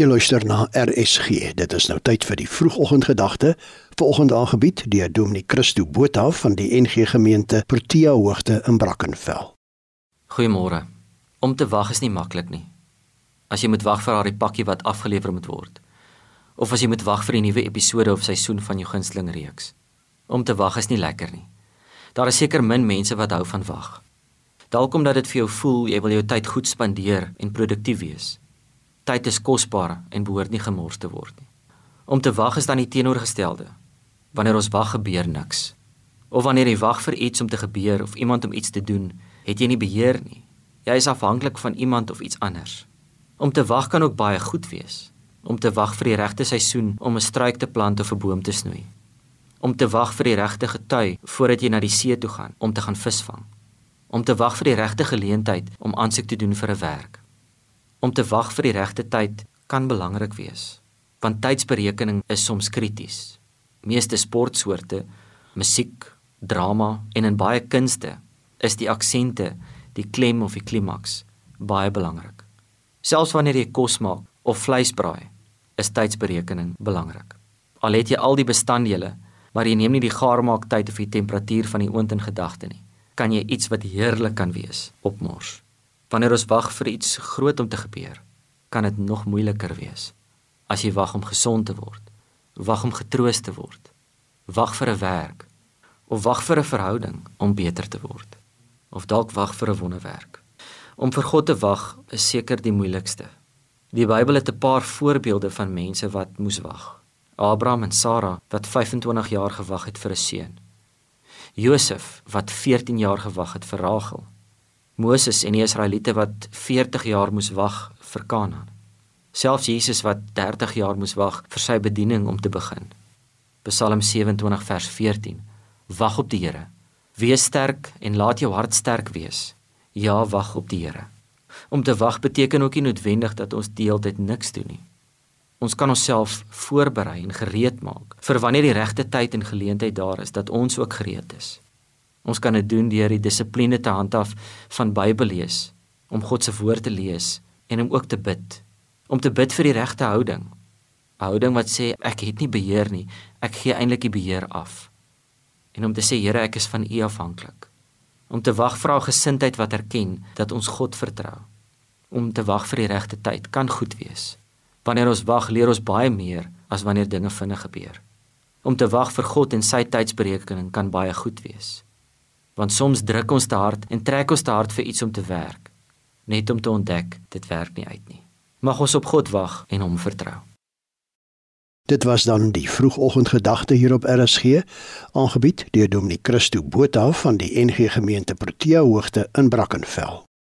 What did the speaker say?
Jy luister na RSG. Dit is nou tyd vir die vroegoggendgedagte. Vanoggend aangebied deur Dominee Christo Botha van die NG Gemeente Protea Hoogte in Brackenfell. Goeiemôre. Om te wag is nie maklik nie. As jy moet wag vir daardie pakkie wat afgelewer moet word, of as jy moet wag vir 'n nuwe episode of seisoen van jou gunsteling reeks. Om te wag is nie lekker nie. Daar is seker min mense wat hou van wag. Dalk omdat dit vir jou voel jy wil jou tyd goed spandeer en produktief wees tyd is kosbaar en behoort nie gemors te word nie. Om te wag is dan die teenoorgestelde. Wanneer ons wag gebeur niks. Of wanneer jy wag vir iets om te gebeur of iemand om iets te doen, het jy nie beheer nie. Jy is afhanklik van iemand of iets anders. Om te wag kan ook baie goed wees. Om te wag vir die regte seisoen om 'n struik te plant of 'n boom te snoei. Om te wag vir die regte getui voordat jy na die see toe gaan om te gaan visvang. Om te wag vir die regte geleentheid om aansoek te doen vir 'n werk. Om te wag vir die regte tyd kan belangrik wees, want tydsberekening is soms krities. Meeste sportsoorte, musiek, drama en in baie kunste is die aksente, die klem of die klimaks baie belangrik. Selfs wanneer jy kos maak of vleis braai, is tydsberekening belangrik. Al het jy al die bestanddele, maar jy neem nie die gaarmaaktyd of die temperatuur van die oond in gedagte nie, kan jy iets wat heerlik kan wees opmors. Wanneer ons wag vir iets groot om te gebeur, kan dit nog moeiliker wees. As jy wag om gesond te word, wag om getroos te word, wag vir 'n werk of wag vir 'n verhouding om beter te word of dalk wag vir 'n wonderwerk. Om vir God te wag is seker die moeilikste. Die Bybel het 'n paar voorbeelde van mense wat moes wag. Abraham en Sara wat 25 jaar gewag het vir 'n seun. Josef wat 14 jaar gewag het vir Rachel. Moses en die Israeliete wat 40 jaar moes wag vir Kanaan. Selfs Jesus wat 30 jaar moes wag vir sy bediening om te begin. Psalm 27 vers 14. Wag op die Here. Wees sterk en laat jou hart sterk wees. Ja, wag op die Here. Om te wag beteken ook nie noodwendig dat ons deeltyd niks doen nie. Ons kan onsself voorberei en gereed maak vir wanneer die regte tyd en geleentheid daar is dat ons ook gereed is. Ons kan dit doen deur die dissipline te handhaaf van Bybel lees, om God se woord te lees en om ook te bid, om te bid vir die regte houding. 'n Houding wat sê ek het nie beheer nie, ek gee eintlik die beheer af. En om te sê Here, ek is van U afhanklik. Om te wag vir 'n gesindheid wat erken dat ons God vertrou. Om te wag vir die regte tyd kan goed wees. Wanneer ons wag, leer ons baie meer as wanneer dinge vinnig gebeur. Om te wag vir God en sy tydsberekening kan baie goed wees want soms druk ons te hard en trek ons te hard vir iets om te werk. Net om te ontdek dit werk nie uit nie. Mag ons op God wag en hom vertrou. Dit was dan die vroegoggendgedagte hier op RSG aangebied deur Dominee Christo Botha van die NG Gemeente Protea Hoogte in Brackenfell